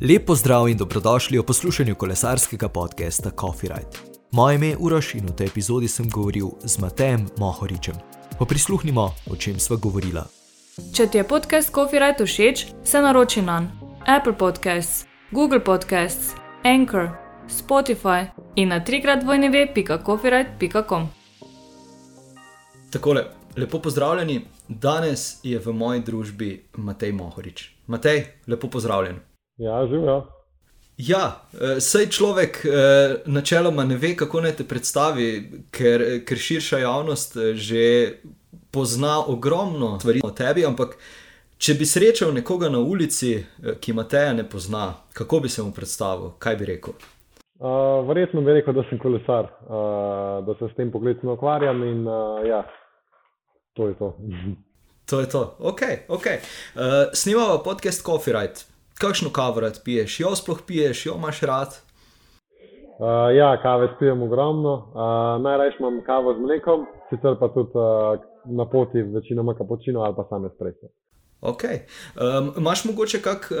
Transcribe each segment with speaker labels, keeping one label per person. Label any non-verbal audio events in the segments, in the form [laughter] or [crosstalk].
Speaker 1: Lepo zdrav in dobrodošli v poslušanju kolesarskega podcasta Coffee Ride. Moje ime je Uroš in v tej epizodi sem govoril z Matejem Mohoričem. Pa prisluhnimo, o čem sva govorila.
Speaker 2: Če ti je podcast Coffee Ride všeč, se naroči na Apple Podcasts, Google Podcasts, Anchor, Spotify in na trikrat vojneve.coffeeride.com.
Speaker 1: Takole, lepo pozdravljeni. Danes je v moji družbi Matej Mohorič. Matej, lepo pozdravljen.
Speaker 3: Ja, živijo.
Speaker 1: Ja, eh, sej človek eh, načeloma ne ve, kako naj te predstavi, ker, ker širša javnost eh, že pozna ogromno stvari o tebi. Ampak, če bi srečal nekoga na ulici, ki Mateja ne pozna, kako bi se mu predstavil, kaj bi rekel?
Speaker 3: Uh, verjetno bi rekel, da sem kolesar, uh, da se s tem pogledom ukvarjam in uh, ja, to je to.
Speaker 1: to je to, ok. okay. Uh, snimamo podcast Coffee Ride kakšno kavo rad piješ, jo sploh piješ, jo imaš rad?
Speaker 3: Uh, ja, kave pijem ogromno. Uh, Najraje imam kavo z mlekom, sicer pa tudi uh, na poti večinoma kapučino ali pa same strehe.
Speaker 1: Ok. Um, imaš mogoče kak uh,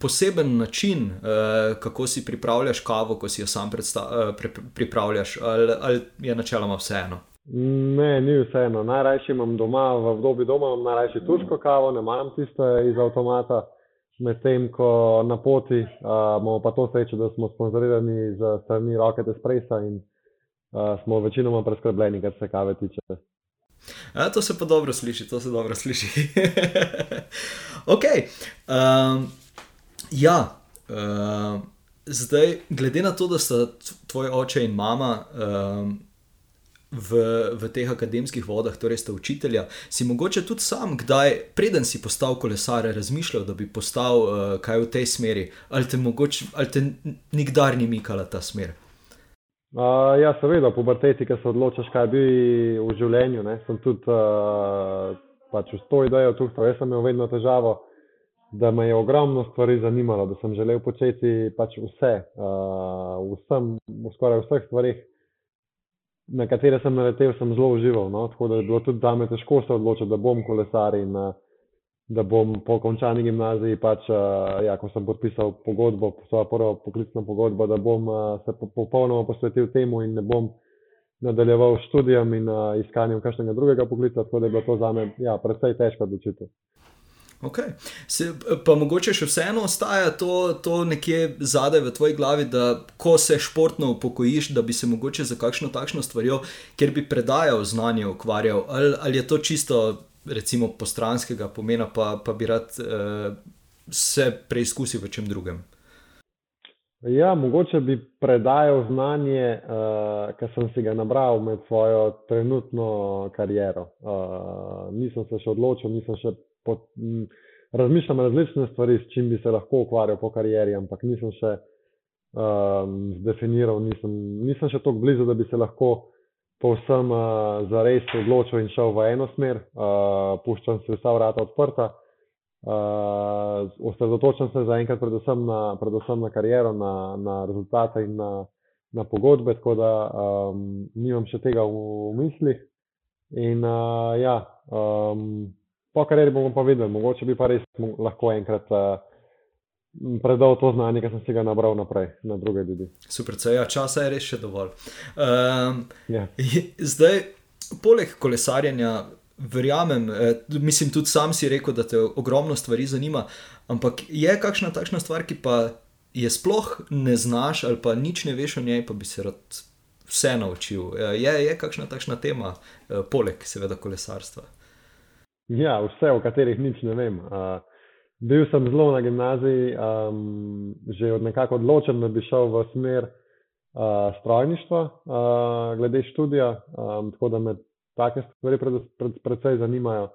Speaker 1: poseben način, uh, kako si pripravljaš kavo, ko si jo sam uh, pri, pripravljaš, ali, ali je načeloma vseeno?
Speaker 3: Ne, ni vseeno. Najraje imam doma, v obdobju doma imam najraje turško kavo, ne maram tiste iz avtomata medtem ko na poti uh, imamo pa to srečo, da smo sponzorirani z strani Rocket Espresso in uh, smo večinoma preskrbljeni, kar se kave tiče.
Speaker 1: A, to se pa dobro sliši, to se dobro sliši. [laughs] ok. Um, ja, uh, zdaj, glede na to, da sta tvoj oče in mama. Um, v, v teh akademskih vodah, torej ste učitelja, si mogoče tudi sam, kdaj, preden si postal kolesar, razmišljal, da bi postal uh, kaj v tej smeri, ali te, mogoče, ali te nikdar ni mikala ta smer?
Speaker 3: Uh, ja, seveda, po puberteti, ki se odločaš, kaj bi v življenju. Ne? Sem tudi uh, pač v to idejo tu, jaz sem imel vedno težavo. Da me je ogromno stvari zanimalo, da sem želel početi pač vse, uh, vsem, v skoraj vseh stvarih, na katere sem naletel, sem zelo užival. No? Tako da je bilo tudi za me težko se odločiti, da bom kolesar in da bom po končani gimnaziji, pač, ja, ko sem podpisal pogodbo, svojo prvo poklicno pogodbo, da bom se popolnoma posvetil temu in ne bom nadaljeval s študijem in iskanjem kakšnega drugega poklica. Tako da je bilo to za me ja, precej težko odločitev.
Speaker 1: Okay. Se, pa mogoče še vseeno ostaja to, to nekje zadaj v tvoji glavi, da ko se športno upokojiš, da bi se mogoče za kakšno takšno stvarjo, kjer bi predajal znanje, ukvarjal, ali, ali je to čisto, recimo, postranskega pomena, pa, pa bi rad uh, se preizkusil v čem drugem.
Speaker 3: Ja, mogoče bi predajal znanje, uh, ki sem si ga nabral med svojo trenutno kariero. Uh, nisem se še odločil, nisem še pot, m, razmišljam različne stvari, s čim bi se lahko ukvarjal po karieri, ampak nisem še um, zdefiniral, nisem, nisem še tako blizu, da bi se lahko povsem uh, zares odločil in šel v eno smer. Uh, puščam se vsa vrata odprta. Uh, osredotočam se zaenkrat predvsem na, predvsem na kariero, na, na rezultate in na, na pogodbe, tako da um, nimam še tega v, v mislih. In uh, ja, um, po karieri bomo pa videli, mogoče bi pa res lahko enkrat uh, predal to znanje, ki sem si ga nabral naprej na druge ljudi.
Speaker 1: Super, ja, časa je res še dovolj. Um, ja. Zdaj, poleg kolesarjenja. Verjamem, eh, mislim, tudi sam si rekel, da te ogromno stvari zanima, ampak je kakšna takšna stvar, ki pa je sploh ne znaš ali pa nič ne veš o njej, pa bi se rad vse naučil. Eh, je, je kakšna takšna tema, eh, poleg seveda kolesarstva?
Speaker 3: Ja, vse, o katerih nič ne vem. Uh, bil sem zelo na gimnaziji, um, že od nekako odločen, da bi šel v smer uh, strojništva, uh, glede študija, um, tako da me take stvari pred, pred, predvsej zanimajo.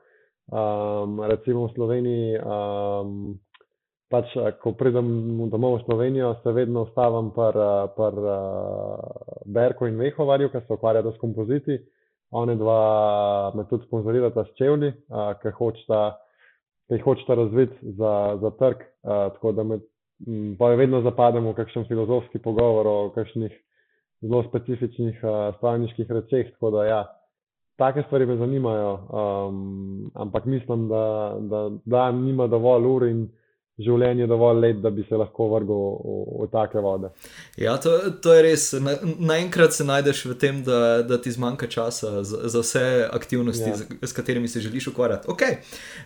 Speaker 3: Um, recimo v Sloveniji, um, pač, ko pridem domov v Slovenijo, se vedno ostavam pri uh, Berku in Vehovarju, ki se ukvarjajo s kompoziti. One dva me tudi sponzorirata s čevlji, ki jih hočeta razviti za, za trg. A, tako da me pa vedno zapademo v kakšen filozofski pogovor o kakšnih zelo specifičnih strojniških rečeh. Tako da ja, take stvari me zanimajo, um, ampak mislim, da, da, da nima dovolj ur in življenje dovolj let, da bi se lahko vrgel v, v, take vode.
Speaker 1: Ja, to, to je res. Naenkrat na se najdeš v tem, da, da ti zmanjka časa za, za vse aktivnosti, ja. z, s katerimi se želiš ukvarjati. Okay.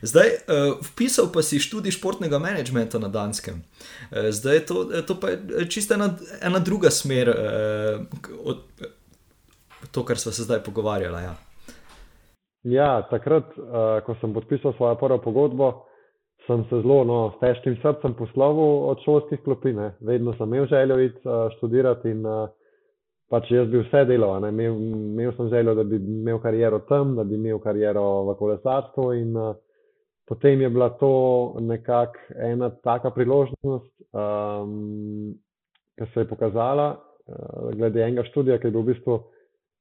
Speaker 1: Zdaj, uh, vpisal pa si študij športnega menedžmenta na Danskem. Uh, zdaj to, to pa je čisto ena, ena druga smer uh, od to, kar smo se zdaj pogovarjali. Ja.
Speaker 3: ja, takrat, uh, ko sem podpisal svojo prvo pogodbo sem se zelo no, s težkim srcem poslovil od šolskih klopi. Ne. Vedno sem imel željo iti uh, študirati in uh, pač jaz bi vse delal. Imel, imel sem željo, da bi imel kariero tam, da bi imel kariero v kolesarstvu. In uh, potem je bila to nekako ena taka priložnost, um, ki se je pokazala uh, glede enega študija, ki je bil v bistvu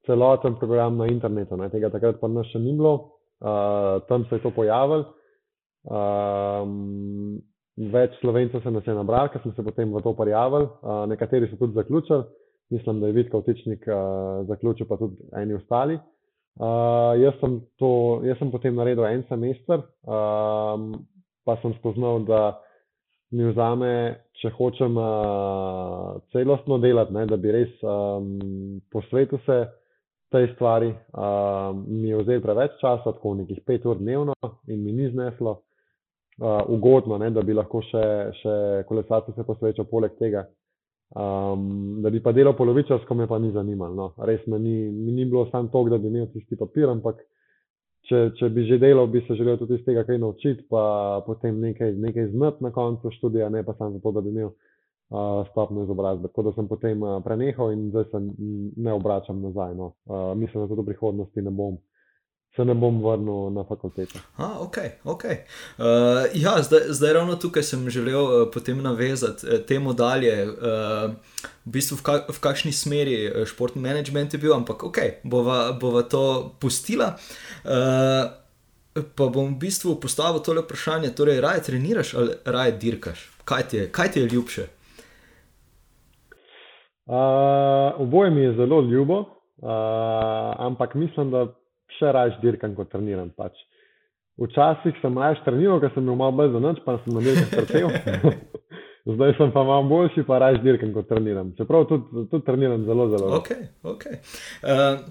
Speaker 3: celoten program na internetu. Ne. Tega takrat pa nas še ni bilo, uh, tam se je to pojavilo. Um, več slovencev se nas je nabralo, ker smo se potem v to prijavili, uh, nekateri so tudi zaključili, mislim, da je Vidka Vtičnik uh, zaključil, pa tudi eni ostali. Uh, jaz, sem to, jaz sem potem naredil en semester, um, pa sem spoznal, da mi vzame, če hočem uh, celostno delati, ne, da bi res um, posvetil se tej stvari, uh, mi je vzel preveč časa, tako nekih pet ur dnevno in mi ni zneslo uh, ugodno, ne, da bi lahko še, še kolesarce se posvečal poleg tega. Um, da bi pa delal polovičarsko, me pa ni zanimalo. No. Res me ni, mi ni bilo samo to, da bi imel tisti papir, ampak če, če bi že delal, bi se želel tudi iz tega kaj naučiti, pa potem nekaj, nekaj znati na koncu študija, ne pa samo zato, da bi imel uh, stopno izobrazbe. Tako da sem potem uh, prenehal in zdaj se ne obračam nazaj. No. Uh, mislim, da tudi v prihodnosti ne bom se ne bom vrnil na fakulteto.
Speaker 1: Ah, ok, ok. Uh, ja, zdaj, zdaj ravno tukaj sem želel uh, potem navezati uh, temu dalje. Uh, v bistvu v, ka, v kakšni smeri športni management je bil, ampak ok, bova, bova to pustila. Uh, pa bom v bistvu postavil tole vprašanje: torej, raje treniraš ali raje dirkaš? Kaj ti je, kaj ti je ljubše?
Speaker 3: Uh, oboje mi je zelo ljubo, uh, ampak mislim, da še raje dirkam, kot treniram. Pač. Včasih sem raje treniral, ker sem imel malo bolj za noč, pa sem na nekaj strpel. [laughs] Zdaj sem pa malo boljši, pa raje dirkam, kot treniram. Čeprav tudi, tudi treniram zelo, zelo.
Speaker 1: Okay, okay. Uh,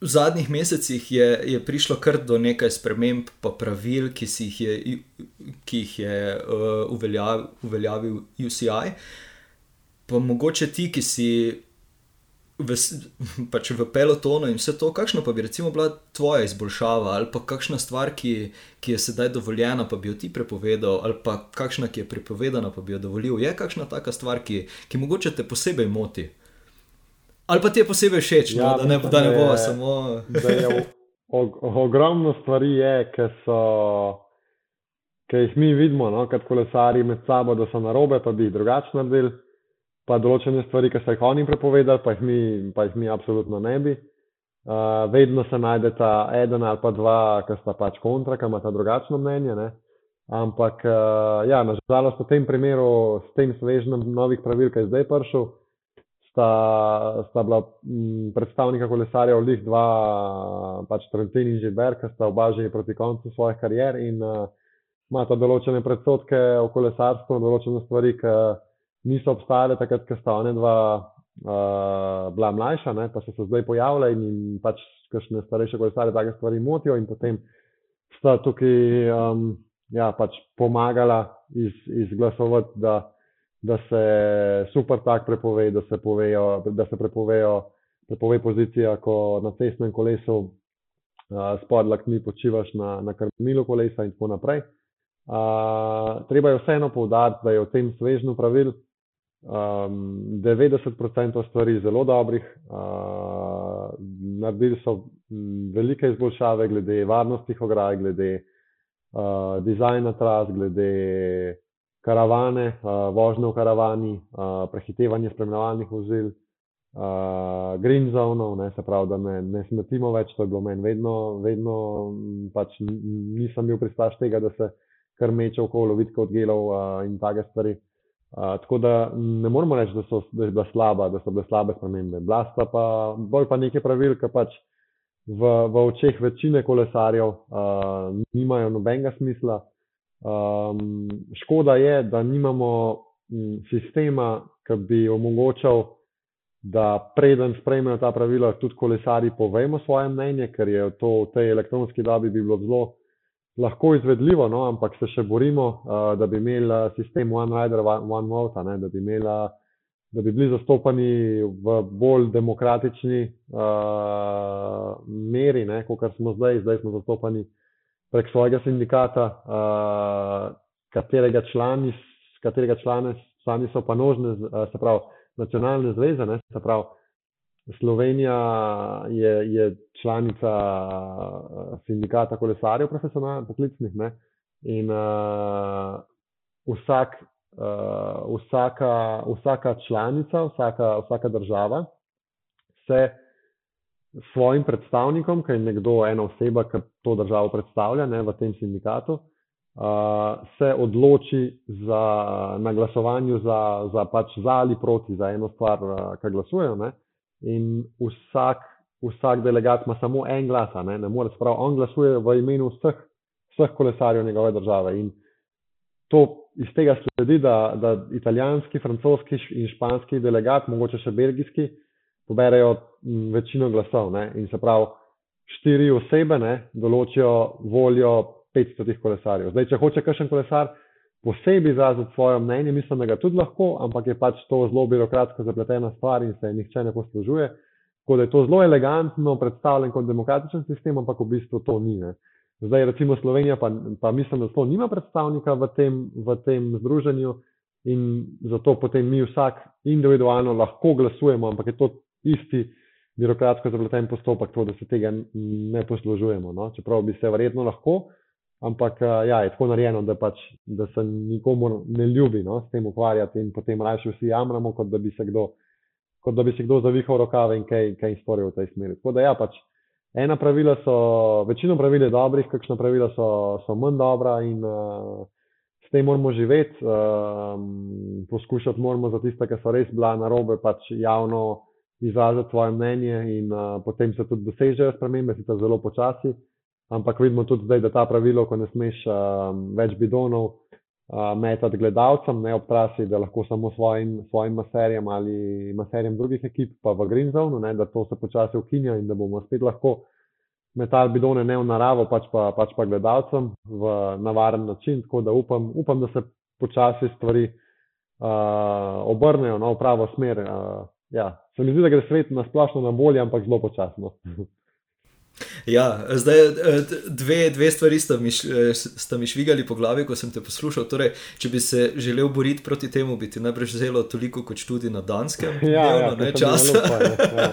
Speaker 1: v zadnjih mesecih je, je prišlo kar do nekaj sprememb, pa pravil, ki, jih je, ki jih je uh, uveljavil, uveljavil UCI. Pa mogoče ti, ki si v, [laughs] pač v pelotonu in vse to, kakšno pa bi recimo bila tvoja izboljšava ali pa kakšna stvar, ki, ki je sedaj dovoljena, pa bi jo ti prepovedal, ali pa kakšna, ki je prepovedana, pa bi jo dovolil. Je kakšna taka stvar, ki, ki mogoče te posebej moti? Ali pa ti je posebej všeč, no, ja, no, da ne, da ne bo samo.
Speaker 3: Ogromno stvari je, ki so. Ki jih mi vidimo, no, kot kolesari med sabo, da so na robe, pa bi jih drugače naredili pa določene stvari, ki so jih oni prepovedali, pa jih mi, pa jih mi absolutno ne bi. Uh, vedno se najdeta eden ali pa dva, ki sta pač kontra, ki imata drugačno mnenje. Ne? Ampak, uh, ja, nažalost, v tem primeru, s tem svežnjem novih pravil, ki je zdaj prišel, sta, sta bila m, predstavnika kolesarja v Lih, dva, pač Trentin in Žiber, ki sta oba že proti koncu svojih karier in uh, imata določene predsotke o kolesarstvu, določene stvari, ki niso obstajale takrat, ko sta ona dva uh, bila mlajša, ne, pa so se zdaj pojavile in, in pač kakšne starejše kolesare take stvari motijo in potem sta tukaj um, ja, pač pomagala iz, izglasovati, da, da se super tak prepove, da se, povejo, da se prepovejo, prepove pozicija, ko na cestnem kolesu uh, spodlak ni počivaš na, na krmilu kolesa in tako naprej. Uh, treba je vseeno povdariti, da je v tem svežnju pravil um, 90% stvari zelo dobrih, uh, naredili so velike izboljšave glede varnosti ograj, glede uh, dizajna tras, glede karavane, uh, vožnje v karavani, uh, prehitevanje spremljevalnih vozil. Uh, green zone, ne, se pravi, da ne, ne smetimo več, to je bilo meni vedno, vedno pač nisem bil pristaš tega, da se kar meče okolo, vidko od gelov uh, in take stvari tako da ne moramo reči, da so, da, da, slaba, da so bile slabe spremembe. Blasta pa bolj pa nekaj pravil, ki pač v, v očeh večine kolesarjev uh, nimajo nobenega smisla. Um, škoda je, da nimamo m, sistema, ki bi omogočal, da preden sprejmejo ta pravila, tudi kolesari povemo svoje mnenje, ker je to v tej elektronski dobi bi bilo zelo lahko izvedljivo, no, ampak se še borimo, uh, da bi imeli sistem One Rider, One Vote, ne, da bi imela da bi bili zastopani v bolj demokratični uh, meri, kot smo zdaj. Zdaj smo zastopani prek svojega sindikata, uh, katerega člani, katerega člane, člani so pa nožne, uh, se pravi, nacionalne zveze. Ne, se pravi, Slovenija je, je članica sindikata kolesarjev, profesionalnih, poklicnih. Ne, in uh, vsak uh, vsaka, vsaka članica, vsaka, vsaka država se svojim predstavnikom, ki je nekdo, ena oseba, ki to državo predstavlja ne, v tem sindikatu, uh, se odloči za, na glasovanju za, za, pač za ali proti za eno stvar, uh, ki glasujejo. Ne, in vsak, vsak delegat ima samo en glas, ne, ne more sprav. On glasuje v imenu vseh, vseh kolesarjev njegove države. In to iz tega sledi, da, da italijanski, francoski in španski delegat, mogoče še belgijski, poberajo večino glasov. Ne? In se pravi, štiri osebe ne, določijo voljo 500 kolesarjev. Zdaj, če hoče kakšen kolesar posebej izraziti svoje mnenje, mislim, da ga tudi lahko, ampak je pač to zelo birokratsko zapletena stvar in se nihče ne poslužuje. Tako da je to zelo elegantno predstavljen kot demokratičen sistem, ampak v bistvu to ni. Ne. Zdaj, recimo Slovenija, pa, pa mislim, da sploh nima predstavnika v tem, v tem združenju in zato potem mi vsak individualno lahko glasujemo, ampak je to isti birokratsko zapleten postopek, to, da se tega ne poslužujemo. No? Čeprav bi se verjetno lahko, ampak ja, je tako narejeno, da, pač, da se nikomu ne ljubi no? s tem ukvarjati in potem raje vsi jamramo, kot da bi se kdo, kot da bi se kdo zavihal rokave in kaj, kaj storil v tej smeri. Tako da ja, pač. Ena pravila so, večino pravil je dobrih, kakšna pravila so, so manj dobra in uh, s tem moramo živeti. Um, poskušati moramo za tiste, ki so res bila na robe, pač javno izraziti svoje mnenje in uh, potem se tudi dosežejo spremembe, sicer zelo počasi. Ampak vidimo tudi zdaj, da ta pravilo, ko ne smeš uh, več bidonov uh, metati gledalcem, ne ob trasi, da lahko samo svojim, svojim maserjem ali maserjem drugih ekip, pa v Green Zone, ne, da to se počasi ukinja in da bomo spet lahko metali bidone ne v naravo, pač pa, pač pa gledalcem v navaren način. Tako da upam, upam da se počasi stvari uh, obrnejo no, v pravo smer. Uh, ja. Se mi zdi, da gre svet na splošno na bolje, ampak zelo počasno. [laughs]
Speaker 1: Ja, zdaj dve, dve stvari sta mi, sta mi švigali po glavi, ko sem te poslušal. Torej, če bi se želel boriti proti temu, bi ti najprej vzelo toliko kot študi na Danskem, [laughs]
Speaker 3: ja,
Speaker 1: dnevno,
Speaker 3: ja,
Speaker 1: ne časa. Ja.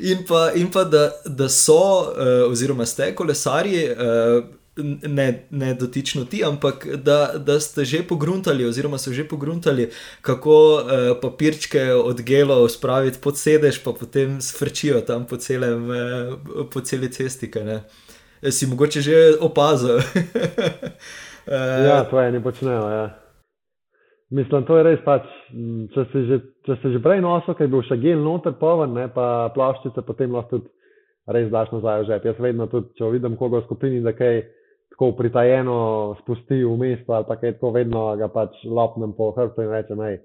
Speaker 1: in pa, in pa da, da so, oziroma ste kolesarji ne, ne dotično ti, ampak da, da ste že pogruntali, oziroma so že pogruntali, kako eh, papirčke od gelov spraviti pod sedež, pa potem sfrčijo tam po, celem, eh, po celi cesti. Eh, si mogoče že opazil. [laughs]
Speaker 3: eh, ja, to je ne počnejo. Ja. Mislim, to je res pač. Če se že, če se že prej nosil, ker je bil še gel noter, poven, ne, pa plaščice, potem lahko tudi res daš nazaj v žep. Jaz vedno tudi, če vidim koga v skupini, da kaj tako pritajeno spusti v mesto ali pa kaj tako, vedno ga pač lopnem po hrbtu in rečem, hej,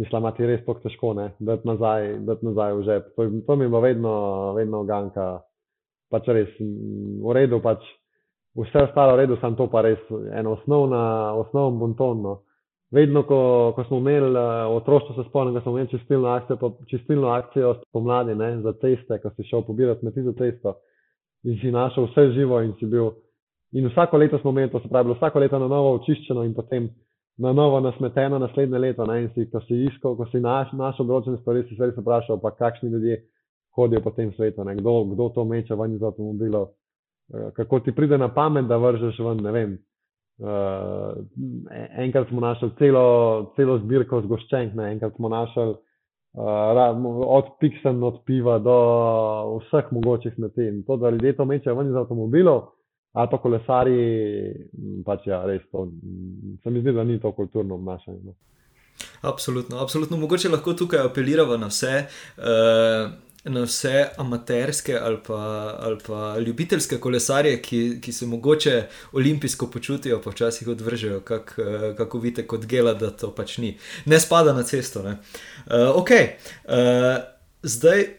Speaker 3: mislim, da ti res tako težko, ne, da ti nazaj, nazaj v žep. To, to mi bo vedno, vedno ganka, pač res v redu, pač vse ostalo v redu, sem to pa res eno osnovna, osnovno buntonno. Vedno, ko, ko smo imeli uh, otroštvo, se spomnim, da smo imeli čistilno akcijo, čistilno akcijo spomladi ne, za ceste, ko si šel pobirati smeti za cesto in si našel vse živo in si bil In vsako leto smo imeli to, se pravi, vsako leto na novo očiščeno in potem na novo nasmeteno naslednje leto. Ne? In si, ko si iskal, ko si naš, našel določene stvari, si se res vprašal, pa kakšni ljudje hodijo po tem svetu, kdo, kdo to meče ven iz avtomobilov, eh, kako ti pride na pamet, da vržeš ven, ne vem. Uh, enkrat smo našli celo, celo zbirko zgoščenk, ne? enkrat smo našli uh, od piksen, od piva do vseh mogočih smeti. In to, da ljudje to mečejo ven iz avtomobilov, ali pa kolesari, pač ja, res to, se mi zdi, da ni to kulturno obnašanje. No.
Speaker 1: Absolutno, absolutno. Mogoče lahko tukaj apeliramo na vse. Uh, na vse amaterske ali pa, ali pa ljubiteljske kolesarje, ki, ki se mogoče olimpijsko počutijo, pa včasih odvržejo, kak, uh, kako vidite kot gela, da to pač ni. Ne spada na cesto. Uh, ok, uh, zdaj.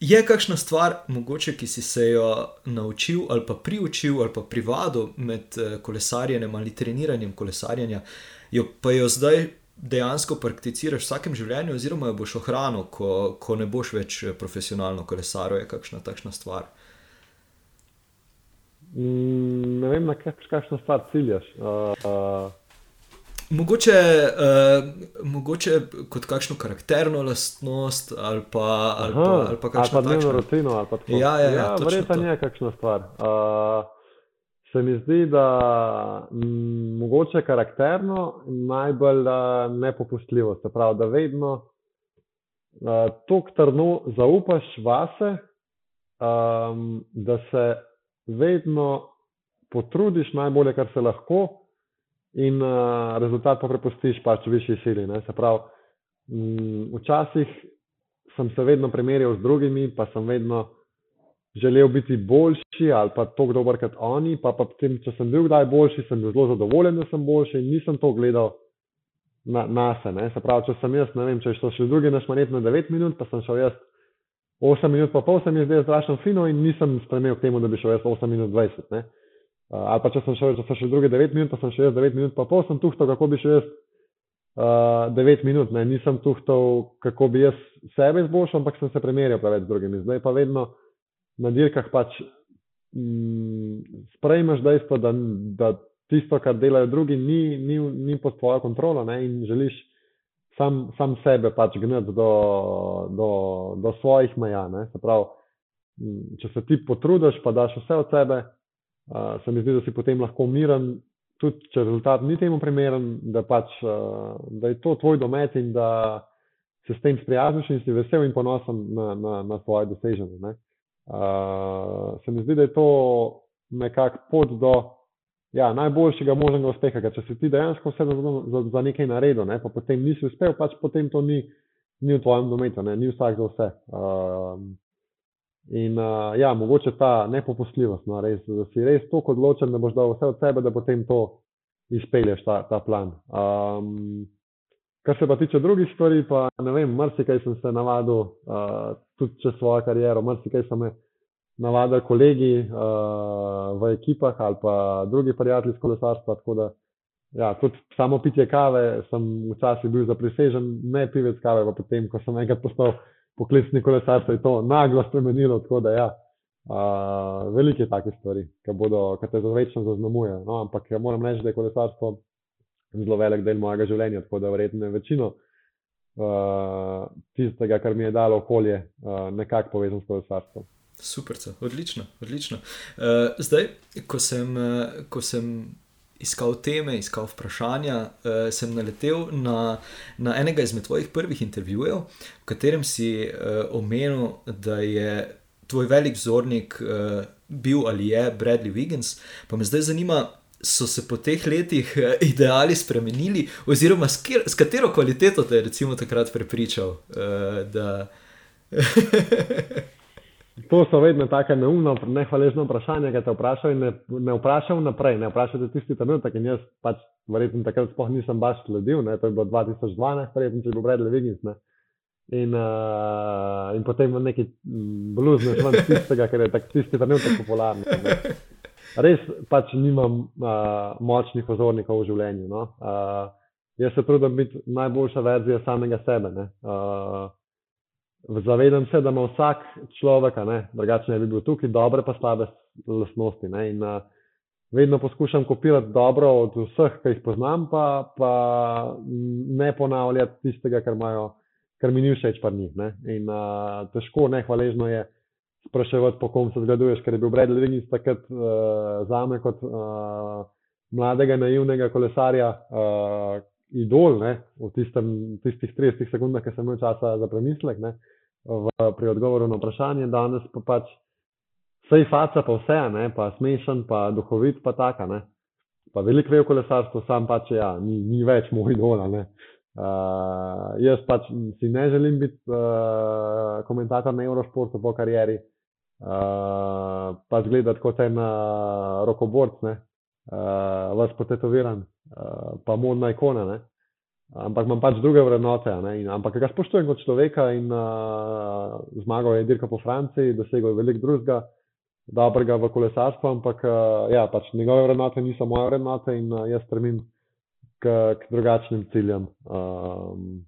Speaker 1: Je kakšna stvar, mogoče, ki si se jo naučil ali pa priučil ali pa privadil med kolesarjenjem ali treniranjem kolesarjenja, jo pa jo zdaj dejansko prakticiraš v vsakem življenju, oziroma jo boš ohranil, ko, ko ne boš več profesionalno kolesaril, je kakšna takšna stvar.
Speaker 3: Mm, ne vem, na kakšno stvar ciljaš. Uh, uh...
Speaker 1: Mogoče, uh, mogoče kot kakšno karakterno lastnost ali pa, ali pa, ali pa kakšno
Speaker 3: dnevno rutino. Ali pa
Speaker 1: ja, ja, ja,
Speaker 3: ja verjetno je kakšna stvar. Uh, se mi zdi, da m, mm, mogoče karakterno najbolj nepopustljivo. Se pravi, da vedno uh, tako trdno zaupaš vase, um, da se vedno potrudiš najbolje, kar se lahko, in uh, rezultat pa prepustiš pač višji sili. Ne? Se pravi, m, mm, včasih sem se vedno primerjal z drugimi, pa sem vedno želel biti boljši ali pa tako dober kot oni, pa, pa potem, če sem bil kdaj boljši, sem bil zelo zadovoljen, da sem boljši in nisem to gledal na, na sebe. Se pravi, če sem jaz, ne vem, če so šli drugi na šmanet na 9 minut, pa sem šel jaz 8 minut, pa pol se mi je zdelo strašno fino in nisem stremel k temu, da bi šel jaz 8 minut 20. Ne? Uh, ali pa če sem šel, če so šli drugi 9 minut, pa sem šel jaz 9 minut, pa pol sem tuhtal, kako bi šel jaz uh, 9 minut. Ne? Nisem tuhtal, kako bi jaz sebe izboljšal, ampak sem se primerjal preveč z drugimi. Zdaj pa vedno na dirkah pač mm, sprejmeš dejstvo, da, da tisto, kar delajo drugi, ni, ni, ni pod tvojo kontrolo ne, in želiš sam, sam sebe pač gnati do, do, do svojih meja. Ne. Se pravi, mm, če se ti potrudiš, pa daš vse od sebe, uh, se mi zdi, da si potem lahko miren. Tudi če rezultat ni temu primeren, da, pač, uh, da je to tvoj domet in da se s tem sprijazniš in si vesel in ponosen na, na, na svoje doseženje. Uh, se mi zdi, da je to nekako pot do ja, najboljšega možnega uspeha. Ker če si ti dejansko vse za, za, za nekaj naredil, ne, pa potem nisi uspel, pač potem to ni, ni v tvojem dometu, ne, ni vsak za vse. Uh, in uh, ja, mogoče ta nepopustljivost, no, res, da si res tako odločen, da boš dal vse od sebe, da potem to izpelješ, ta, ta plan. Um, Kar se pa tiče drugih stvari, pa ne vem, marsikaj sem se navadil, uh, tudi čez svojo kariero, marsikaj so me navadili kolegi uh, v ekipah ali pa drugi prijatelji iz kolesarstva. Tako da, ja, tudi samo pitje kave sem včasih bil zaprisežen, ne pivec kave, pa potem, ko sem enkrat postal poklicni kolesar, se je to naglo spremenilo. Tako da, ja, uh, velike take stvari, ki te za večno zaznamujejo. No, ampak ja, moram reči, da je kolesarstvo zelo velik del mojega življenja, tako da verjetno je večino uh, tistega, kar mi je dalo okolje, uh, nekako povezan s kolesarstvom.
Speaker 1: Super, odlično. odlično. Uh, zdaj, ko sem, uh, ko sem iskal teme, iskal vprašanja, uh, sem naletel na, na enega izmed tvojih prvih intervjujev, v katerem si uh, omenil, da je tvoj velik vzornik uh, bil ali je Bradley Wiggins. Pa me zdaj zanima, so se po teh letih eh, ideali spremenili, oziroma s, kjer, s katero kvaliteto te je takrat prepričal? Uh, [laughs]
Speaker 3: to so vedno tako neumno, nehvaležno vprašanje, ki te vprašajo in ne, ne vprašajo naprej. Ne vprašajo tisti trenutek in jaz pač verjetno takrat sploh nisem baš sledil, ne, to je bilo 2012, verjetno če bi bil Bradley Wiggins. Ne. In, uh, in potem neki mm, bluzne šlo tistega, ker je tak, tisti trenutek popularen res pač nimam uh, močnih ozornikov v življenju. No? Uh, jaz se trudim biti najboljša verzija samega sebe. Uh, zavedam se, da ima vsak človek, drugače ne bi bil tukaj, dobre pa slabe lastnosti. Ne? In uh, vedno poskušam kopirati dobro od vseh, ki jih poznam, pa, pa ne ponavljati tistega, kar, imajo, kar mi ni všeč, pa njih. In uh, težko, nehvaležno je spraševati, po kom se zgleduješ, ker je bil Bradley Wiggins takrat uh, za me kot uh, mladega, naivnega kolesarja uh, idol ne, v tistem, tistih 30 sekundah, ki sem imel časa za premislek ne, v, pri odgovoru na vprašanje. Danes pa pač vse je faca, pa vse, ne, pa smešen, pa duhovit, pa taka. Ne. Pa veliko ve o kolesarstvu, sam pač ja, ni, ni več moj idol. Uh, jaz pač si ne želim biti uh, komentator na Eurošportu po karieri, uh, pač gledati kot en uh, rokoborc, ne, uh, vas potetoviran, uh, pa modna ikona, ne. Ampak imam pač druge vrednote, in, ampak ga spoštujem kot človeka in uh, zmagal je dirka po Franciji, dosegel je veliko drugega, dobrega v kolesarstvu, ampak uh, ja, pač njegove vrednote niso moje vrednote in uh, jaz stremim k, k drugačnim ciljem. Um,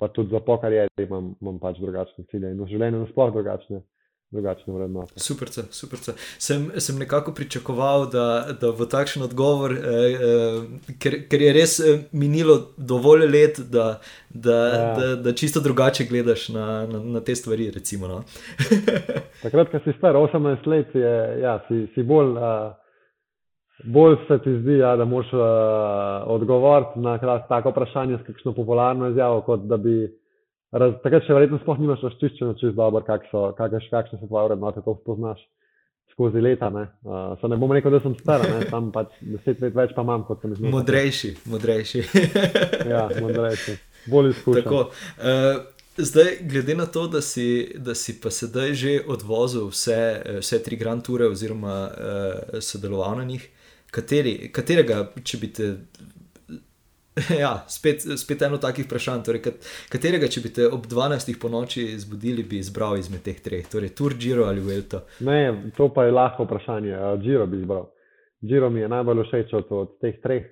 Speaker 3: pa tudi za pokarijeri imam, imam pač drugačne cilje in v življenju nasploh drugačne drugačne vrednote.
Speaker 1: Super, super. Sem, sem nekako pričakoval, da, da bo takšen odgovor, eh, eh, ker, ker je res eh, minilo dovolj let, da, da, ja. da, da čisto drugače gledaš na, na, na te stvari. Recimo, no. [laughs]
Speaker 3: Takrat, ko si star 18 let, je, ja, si, si bolj. Uh, Bolj se ti zdi, ja, da moš uh, odgovoriti na tako vprašanje s kakšno popularno izjavo, kot da bi Raz, takrat še verjetno sploh nimaš razčiščeno čez dobro, kak so, kakšne so tvoje vrednote, to spoznaš skozi leta. Ne, uh, ne bom rekel, da sem star, tam pač deset let več pa imam kot sem
Speaker 1: izmislil. Modrejši, modrejši. [laughs]
Speaker 3: ja, modrejši, bolj izkušen.
Speaker 1: Uh, zdaj, glede na to, da si, da si pa sedaj že odvozil vse, vse tri Grand Toure oziroma uh, sodeloval na njih, kateri, katerega, če bi te [laughs] Ja, spet, spet eno takih vprašanj. Torej, katerega, če bi te ob 12. po noči zbudili, bi izbral izmed teh treh? Torej, Tour, Giro ali Vuelto?
Speaker 3: Ne, to pa je lahko vprašanje. Giro bi izbral. Giro mi je najbolj všeč od, od teh treh.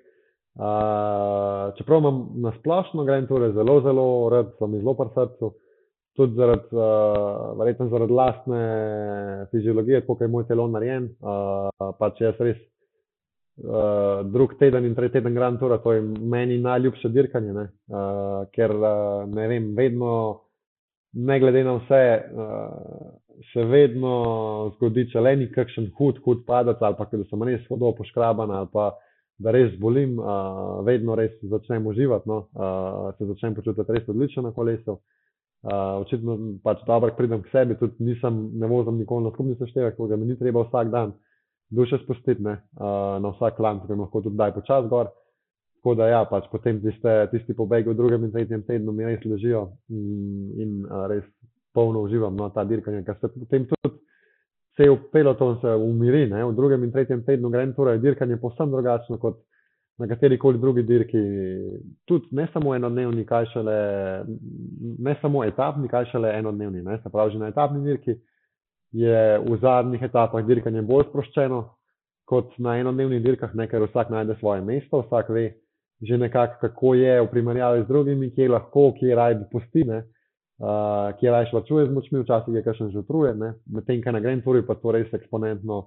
Speaker 3: Uh, čeprav imam na splošno grem torej zelo, zelo rad, sem zelo pri srcu, tudi zaradi, uh, verjetno zaradi lastne fiziologije, kako je moj telo narejen. Uh, pač jaz res uh, drug teden in tretji teden Grand Tour, to je meni najljubše dirkanje, ne? Uh, ker uh, ne vem, vedno, ne glede na vse, uh, se vedno zgodi, če le ni kakšen hud, hud padec ali pa da sem res hodil poškraban ali pa da res bolim, uh, vedno res začnem uživati, no? uh, se začnem počutiti res odlično na kolesu. Uh, očitno pač dobro pridem k sebi, tudi nisem, ne vozim nikoli na skupni seštevek, ker ga mi ni treba vsak dan duše spustiti ne, uh, na vsak klan, ki lahko tudi daj počas gor. Tako da ja, pač potem tiste, tisti pobegi v drugem in tretjem tednu mi res ležijo in, in uh, res polno uživam na no, ta dirkanje, ker se potem tudi cel peloton se umiri. Ne. V drugem in tretjem tednu grem torej dirkanje povsem drugačno kot na kateri koli drugi dirki. Tudi ne samo enodnevni, kaj šele, ne samo etapni, kaj šele enodnevni. Ne. Se pravi, že na etapni dirki je v zadnjih etapah dirkanje bolj sproščeno kot na enodnevnih dirkah, ne, ker vsak najde svoje mesto, vsak ve že nekako, kako je v primerjavi z drugimi, kje lahko, kje raj pusti, ne, uh, kje raj šlačuje z močmi, včasih je kakšen že utrujen, medtem ko na Grand Touru pa to res eksponentno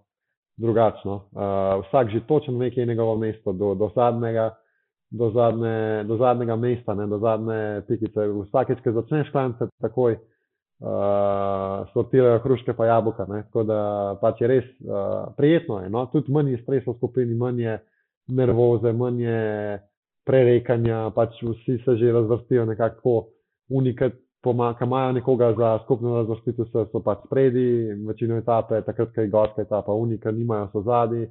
Speaker 3: drugačno. Uh, vsak že točno ve, kje je njegovo mesto do, do zadnjega. Do, zadnje, do zadnjega mesta, ne, do zadnje pikice. Vsakeč, ko začneš klance, takoj uh, uh, sortirajo hruške pa jabolka. Tako da pač je res uh, prijetno. Je, no? Tudi manj je stresa v skupini, manj je nervoze, manj je prerekanja, pač vsi se že razvrstijo nekako unikat. Ki imajo nekoga za skupno razvrstitev, so, so pač spredi, večino etape, takrat, ko je gorska etapa, unika, nimajo so zadnji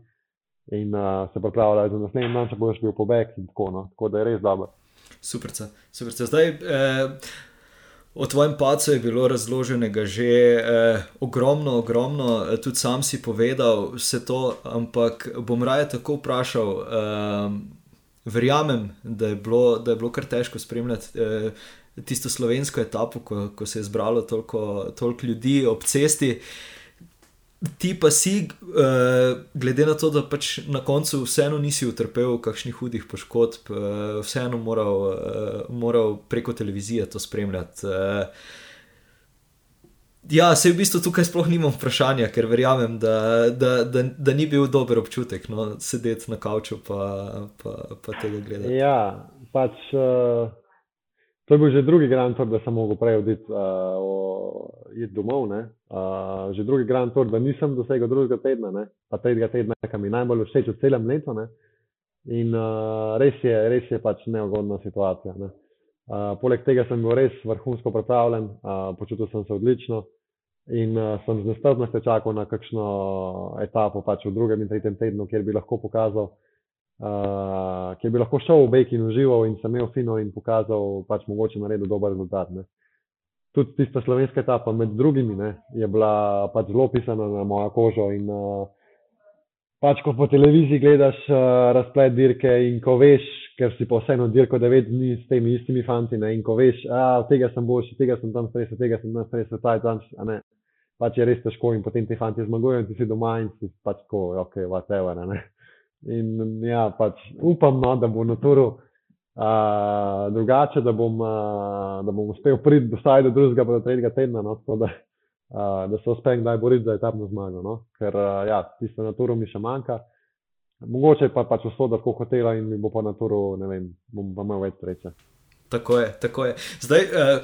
Speaker 3: in uh, se pripravljajo za naslednji dan, če boš bil pobeg in tako naprej. Tako da je res dobro.
Speaker 1: Super, super. Zdaj, eh, O tvojem pacu je bilo razloženega že eh, ogromno, ogromno, eh, tudi sam si povedal vse to, ampak bom raje tako vprašal. Eh, verjamem, da je, bilo, da je bilo kar težko spremljati eh, tisto slovensko etapo, ko, ko se je zbralo toliko, toliko ljudi ob cesti. Eh, Ti pa si, uh, glede na to, da pač na koncu vseeno nisi utrpel kakšnih hudih poškodb, uh, vseeno moral, uh, moral preko televizije to spremljati. Uh, ja, se v bistvu tukaj sploh nimam vprašanja, ker verjamem, da, da, da, da ni bil dober občutek no, sedeti na kavču in tega gledati.
Speaker 3: Ja, pač. Uh... To je bil že drugi Grand Tour, da sem mogel prej oditi uh, domov. Uh, že drugi Grand Tour, da nisem dosegel drugega tedna, ne? pa tretjega tedna, ki mi najbolj všeč v celem letu. Ne? In uh, res, je, res je pač neugodna situacija. Ne? Uh, poleg tega sem bil res vrhunsko pripravljen, uh, počutil sem se odlično in uh, sem z nestrpnostjo čakal na kakšno etapo pač v drugem in tretjem tednu, kjer bi lahko pokazal uh, kjer bi lahko šel v Bejk in užival in sem imel fino in pokazal, pač mogoče naredil dober rezultat. Ne. Tudi tista slovenska etapa med drugimi ne, je bila pač zelo pisana na mojo kožo. In, uh, pač, ko po televiziji gledaš uh, razplet dirke in ko veš, ker si pa vseeno dirko devet dni s temi istimi fanti ne, in ko veš, da tega sem boljši, tega sem tam stresel, tega sem tam stresel, ta je tam, a ne. Pač je res težko in potem ti fanti zmagujejo in ti si doma in si pač tako, ok, whatever. Ne. In ja, pač upam, no, da bo na turu uh, drugače, da bom, uh, da bom uspel priti do vsaj do drugega, pa do tretjega tedna, no, da, uh, da se uspem kdaj boriti za etapno zmago. No. Ker uh, ja, tisto na turu mi še manjka. Mogoče pa pač usoda tako hotela in mi bo pa na turu, ne vem, bom pa imel več sreče.
Speaker 1: Tako je, tako je. Zdaj, uh,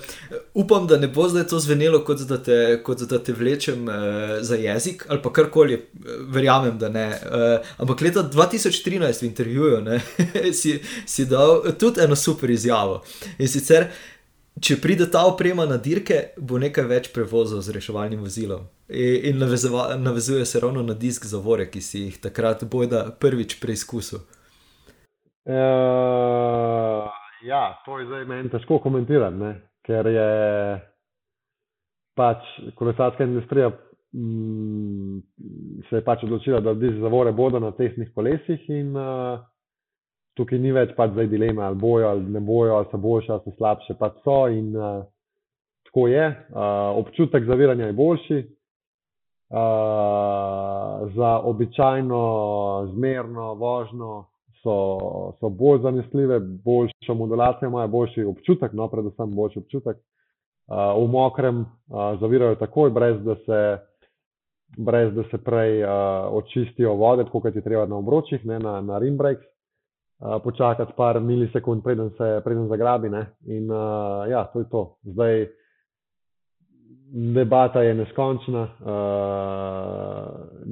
Speaker 1: upam, da ne bo zdaj to zvenelo, kot da te, kot da te vlečem uh, za jezik ali pa karkoli, verjamem, da ne. Uh, ampak leta 2013 v intervjuju ne, [laughs] si, si dal tudi eno super izjavo. In sicer, če pride ta oprema na dirke, bo nekaj več prevozov z reševalnim vozilom. In, in navezuje se ravno na disk zavore, ki si jih takrat bojda prvič preizkusil.
Speaker 3: Uh... Ja, to je zdaj meni težko komentirati, ne? ker je pač kolesarska industrija mm, se je pač odločila, da bi zavore bodo na testnih kolesih in uh, tukaj ni več pač zdaj dileme, ali bojo ali ne bojo, ali so boljše ali so slabše, pač so in uh, tako je. Uh, občutek zaviranja je boljši. Uh, za običajno zmerno vožnjo so, so bolj zanesljive, boljšo modulacijo imajo, boljši občutek, no, predvsem boljši občutek. Uh, v mokrem uh, zavirajo takoj, brez da se, brez da se prej uh, očistijo vode, kot je treba na obročih, ne, na, na rimbreks. Uh, počakati par milisekund, preden se preden zagrabi. Ne. In uh, ja, to je to. Zdaj, debata je neskončna. Uh,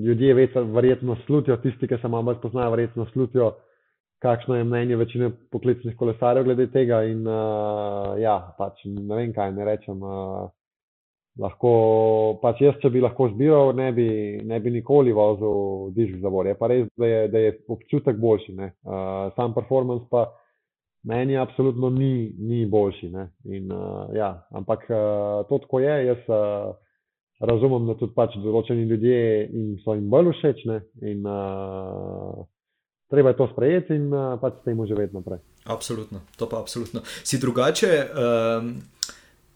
Speaker 3: ljudje verjetno slutijo, tisti, ki se malo bolj poznajo, verjetno slutijo, kakšno je mnenje večine poklicnih kolesarjev glede tega. In, uh, ja, pač ne vem, kaj ne rečem. Uh, lahko, pač jaz, če bi lahko zbiral, ne bi, ne bi nikoli vozil disk za vore. Je pa res, da je, da je občutek boljši. Uh, sam performance pa meni absolutno ni, ni boljši. In, uh, ja, ampak uh, to, ko je, jaz. Uh, Razumem, da tudi pač določeni ljudje jim so jim bolj všeč, in uh, treba je to sprejeti in uh, pač s tem vedno naprej.
Speaker 1: Absolutno, to pa absolutno. Si drugače um,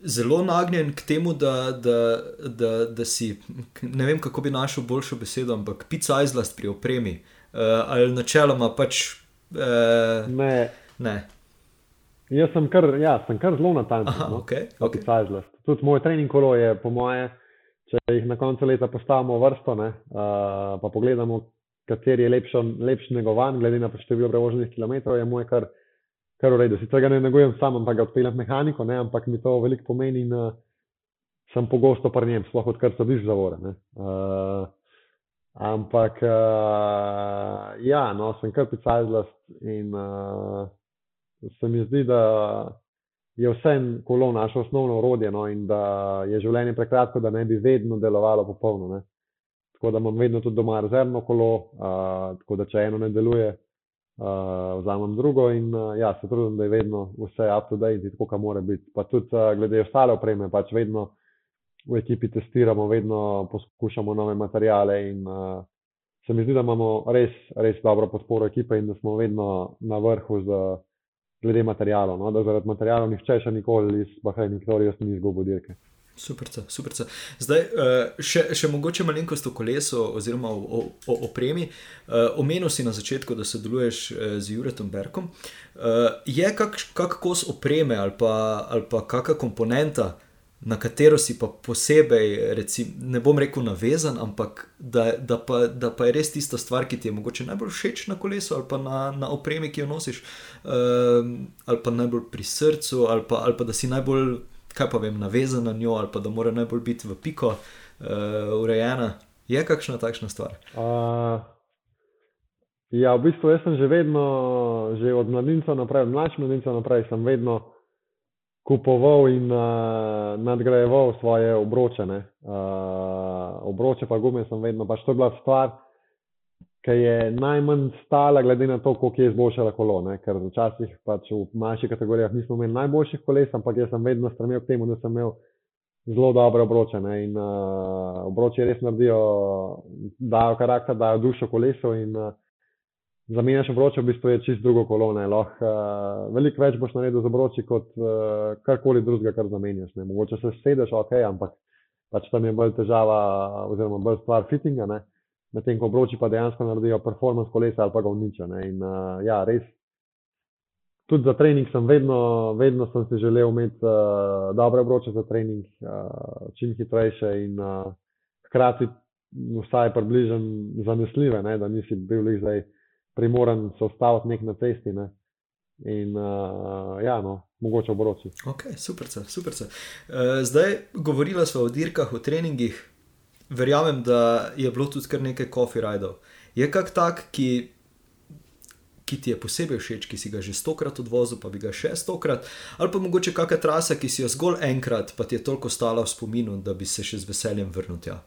Speaker 1: zelo nagnjen k temu, da, da, da, da si, ne vem kako bi našel boljšo besedo, ampak pica izlast pri opremi uh, ali načeloma pač. Uh,
Speaker 3: ne.
Speaker 1: ne.
Speaker 3: Jaz sem kar, ja, sem kar zelo natančen.
Speaker 1: No? Okay, okay.
Speaker 3: Tudi moj trening kolo je, po moje, če jih na koncu leta postavimo vrsto, ne, uh, pa pogledamo, kateri je lepšo, lepši negovan, glede na število prevoženih kilometrov, je moj kar, kar v redu. Sicer ga ne negujem sam, ampak ga odpeljem mehaniko, ne? ampak mi to veliko pomeni in uh, sem pogosto pri njem, sploh odkar so bliž zavore. Uh, ampak uh, ja, no, sem kar picajzlast in uh, se mi zdi, da je vse kolo naše osnovno orodje no? in da je življenje prekratko, da ne bi vedno delovalo popolno. Ne? Tako da imam vedno tudi doma rezervno kolo, uh, tako da če eno ne deluje, uh, vzamem drugo in uh, ja, se trudim, da je vedno vse up to date, tako kot mora biti. Pa tudi uh, glede ostale opreme, pač vedno v ekipi testiramo, vedno poskušamo nove materijale in uh, se mi zdi, da imamo res, res dobro podporo ekipe in da smo vedno na vrhu z, glede materijalov. No? Da zaradi materijalov nihče še nikoli iz ki jih ni izgubil dirke.
Speaker 1: Super, super. Zdaj, eh, še, še mogoče malenkost o kolesu oziroma o, o, o opremi. Eh, omenil si na začetku, da sodeluješ eh, z Juretom Berkom. Je kak, kak kos opreme ali pa, ali pa kakšna komponenta, na katero si pa posebej, recim, ne bom rekel, navezan, ampak da, da, pa, da pa je res tista stvar, ki ti je mogoče najbolj všeč na kolesu ali pa na, na opremi, ki jo nosiš, ali pa najbolj pri srcu, ali pa, ali pa da si najbolj kaj pa vem, navezan na njo ali pa da mora najbolj biti v piko uh, urejena. Je kakšna takšna stvar? Uh,
Speaker 3: ja, v bistvu jaz sem že vedno, že od mladinca naprej, od mlajšega mladinca naprej, sem vedno kupoval in uh, nadgrajeval svoje obroče. Uh, obroče pa gume sem vedno, pač to je bila stvar, ki je najmanj stala, glede na to, koliko je izboljšala kolo. Ne? Ker včasih pač v manjših kategorijah nismo imeli najboljših koles, ampak jaz sem vedno stremel k temu, da sem imel zelo dobre obroče. Ne? In uh, obroče res naredijo, dajo karakter, dajo dušo kolesu. In, uh, Zamenjaš obroče, v bistvu je čist drugo kolo. Uh, veliko več boš naredil z obroči, kot uh, karkoli drugega, kar zamenjaš. Ne? Mogoče se sedeš, ok, ampak pač tam je bolj težava, oziroma bolj stvar fittinga. Uh, medtem ko obroči pa dejansko naredijo performance kolesa ali pa ga uničijo. In uh, ja, res. Tudi za trening sem vedno, vedno sem si želel imeti uh, dobre obroče za trening, uh, čim hitrejše in uh, hkrati vsaj približen zanesljive, ne, da nisi bil jih zdaj primoran se ustaviti nek na cesti. Ne. In uh, ja, no, mogoče obroči.
Speaker 1: Ok, super, super. Uh, zdaj govorila smo o dirkah, o treningih, verjamem, da je bilo tudi kar nekaj coffee rajdov. Je kak tak, ki, ki ti je posebej všeč, ki si ga že stokrat odvozil, pa bi ga še stokrat, ali pa mogoče kakšna trasa, ki si jo zgolj enkrat, pa ti je toliko stala v spominu, da bi se še z veseljem vrnil tja.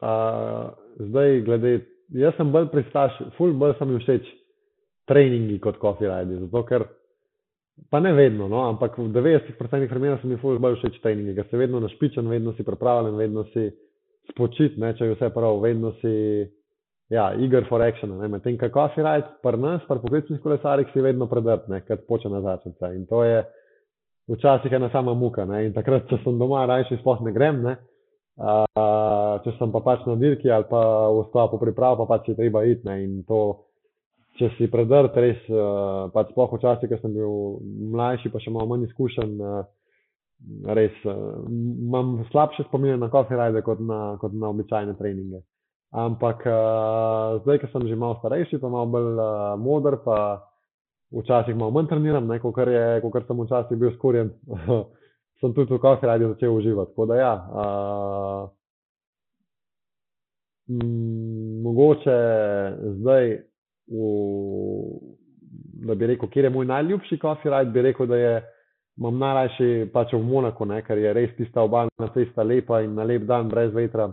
Speaker 3: Uh, zdaj, glede, jaz sem bolj pristaš, ful bolj sem všeč treningi kot coffee rajdi, zato ker Pa ne vedno, no, ampak v 90% primerov so mi fulž bolj všeč treningi, ker si vedno našpičen, vedno si pripravljen, vedno si spočit, ne, če je vse prav, vedno si, ja, eager for action. Medtem, kako si rajt, pri nas, pri poklicnih kolesarjih, si vedno predrt, ne, kad poče na začetce. In to je včasih ena sama muka, ne, in takrat, če sem doma, rajši sploh ne grem, ne, a, če sem pa pač na dirki ali pa v sklopu priprav, pa pač je treba iti, ne, in to če si predrt, res, uh, pač sploh včasih, ker sem bil mlajši, pa še malo manj izkušen, uh, res uh, imam slabše spomine na coffee ride kot na, kot na običajne treninge. Ampak uh, zdaj, ker sem že malo starejši, pa malo bolj uh, moder, pa včasih malo manj treniram, kot sem včasih bil skorjen, [laughs] sem tudi v coffee ride začel uživati. Tako da ja. Uh, Mogoče zdaj v, da bi rekel, kje je moj najljubši coffee ride, bi rekel, da je imam najrajši pač v Monaku, ne, ker je res tista obaljna cesta lepa in na lep dan brez vetra,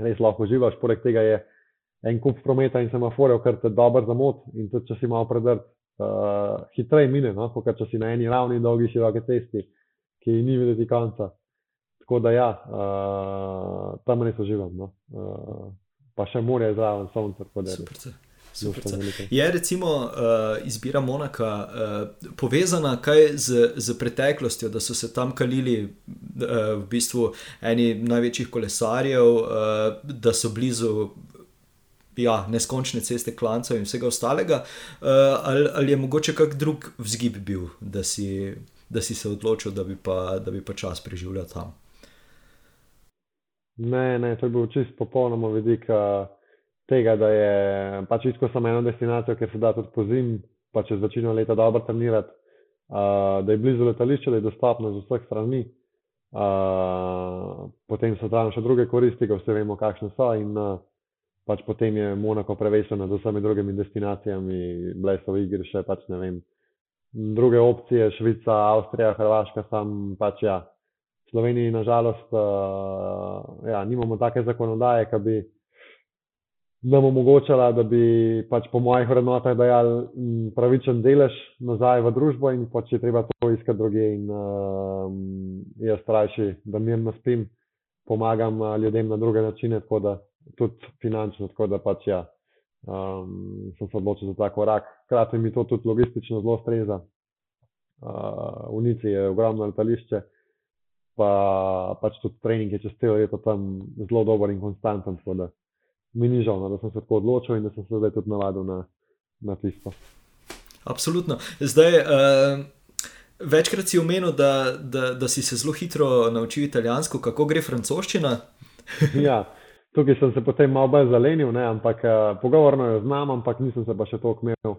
Speaker 3: res lahko uživaš. Poleg tega je en kup prometa in semaforjev, kar te dobro zamot in tudi če si malo predrt, uh, hitreje mine, no, kot če si na eni ravni dolgi široke cesti, ki ni videti konca. Tako da ja, uh, tam res uživam. No. Uh, pa še morje zraven, sonce, tako je.
Speaker 1: Recimo uh, izbira Monaka uh, povezana kaj z, z preteklostjo, da so se tam kalili uh, v bistvu eni največjih kolesarjev, uh, da so blizu ja, neskončne ceste klancev in vsega ostalega, uh, ali, ali je mogoče kak drug vzgib bil, da si, da si se odločil, da bi pa, da bi pa čas preživljal tam?
Speaker 3: Ne, ne, to je bil čist popolnoma vidik. Tega, da je pač isko samo eno destinacijo, ker se da tudi po zim, pa čez večino leta dobro trenirati, uh, da je blizu letališča, da je dostopno z vseh strani. Uh, potem so tam še druge koristi, ko vse vemo, kakšne so. In uh, pač potem je Monako prevešeno nad vsemi drugimi destinacijami, bleso v igri še pač ne vem. Druge opcije, Švica, Avstrija, Hrvaška, sam pač ja. V Sloveniji, nažalost, uh, ja, nimamo take zakonodaje, ki bi nam omogočala, da bi pač po mojih vrednotah dajali mm, pravičen delež nazaj v družbo in pač je treba to iskati druge. In uh, jaz starajši, da mirno spim, pomagam uh, ljudem na druge načine, tako da tudi finančno, tako da pač ja, um, sem se odločil za ta korak. Hkrati mi to tudi logistično zelo streza. Uh, v Nici je ogromno letališče, pa pač tudi trening je čez celo leto tam zelo dober in konstanten mi ni žal, no, da sem se tako odločil in da sem se zdaj tudi navadil na, na tisto.
Speaker 1: Absolutno. Zdaj, uh, večkrat si omenil, da, da, da si se zelo hitro naučil italijansko, kako gre francoščina. [laughs]
Speaker 3: ja, tukaj sem se potem malo bolj zelenil, ne, ampak uh, pogovorno jo znam, ampak nisem se pa še toliko imel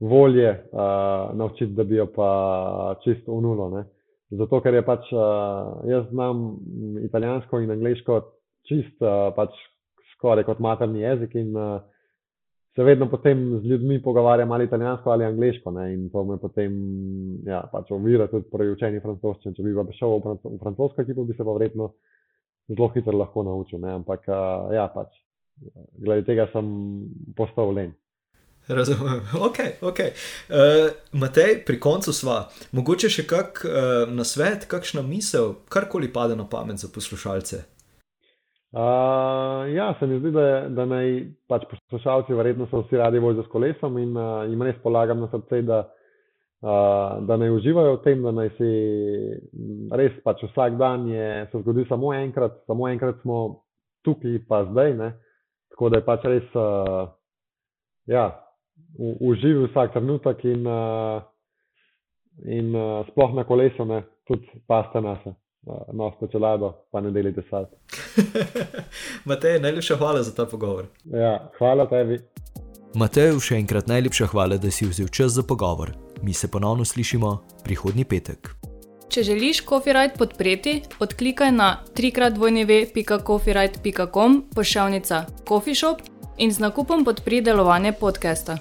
Speaker 3: volje uh, naučiti, da bi jo pa čisto unulo. Ne. Zato, ker je pač uh, jaz znam italijansko in angliško čist uh, pač skoraj kot materni jezik in uh, se vedno potem z ljudmi pogovarjam ali italijansko ali angliško. Ne, in to me potem ja, pač ovira tudi pri učenju francoščine. Če bi pa šel v francosko ekipo, bi se pa verjetno zelo hitro lahko naučil. Ne, ampak uh, ja, pač glede tega sem postal len.
Speaker 1: Razumem, ok. okay. Uh, Matej, pri koncu sva. Mogoče še kak uh, nasvet, kakšna misel, karkoli pade na pamet za poslušalce.
Speaker 3: Uh, ja, se mi zdi, da, da naj pač poslušalci, verjetno so vsi radi vozijo s kolesom in uh, jim res polagam na srce, da, uh, da naj uživajo v tem, da naj si res pač vsak dan je, se zgodi samo enkrat, samo enkrat smo tukaj, pa zdaj. Ne? Tako da je pač res, uh, ja, uživi vsak trenutek in, uh, in uh, sploh na kolesu, ne, tudi paste nase, nosite čelado, pa ne delite sad. [laughs]
Speaker 1: Matej, najlepša hvala za ta pogovor.
Speaker 3: Ja, hvala tebi.
Speaker 1: Matej, še enkrat najlepša hvala, da si vzel čas za pogovor. Mi se ponovno slišimo prihodnji petek.
Speaker 2: Če želiš Copyright podpreti, odklikaj na www.copyright.com pošiljka Coffee Shop in z nakupom podpri delovanje podcasta.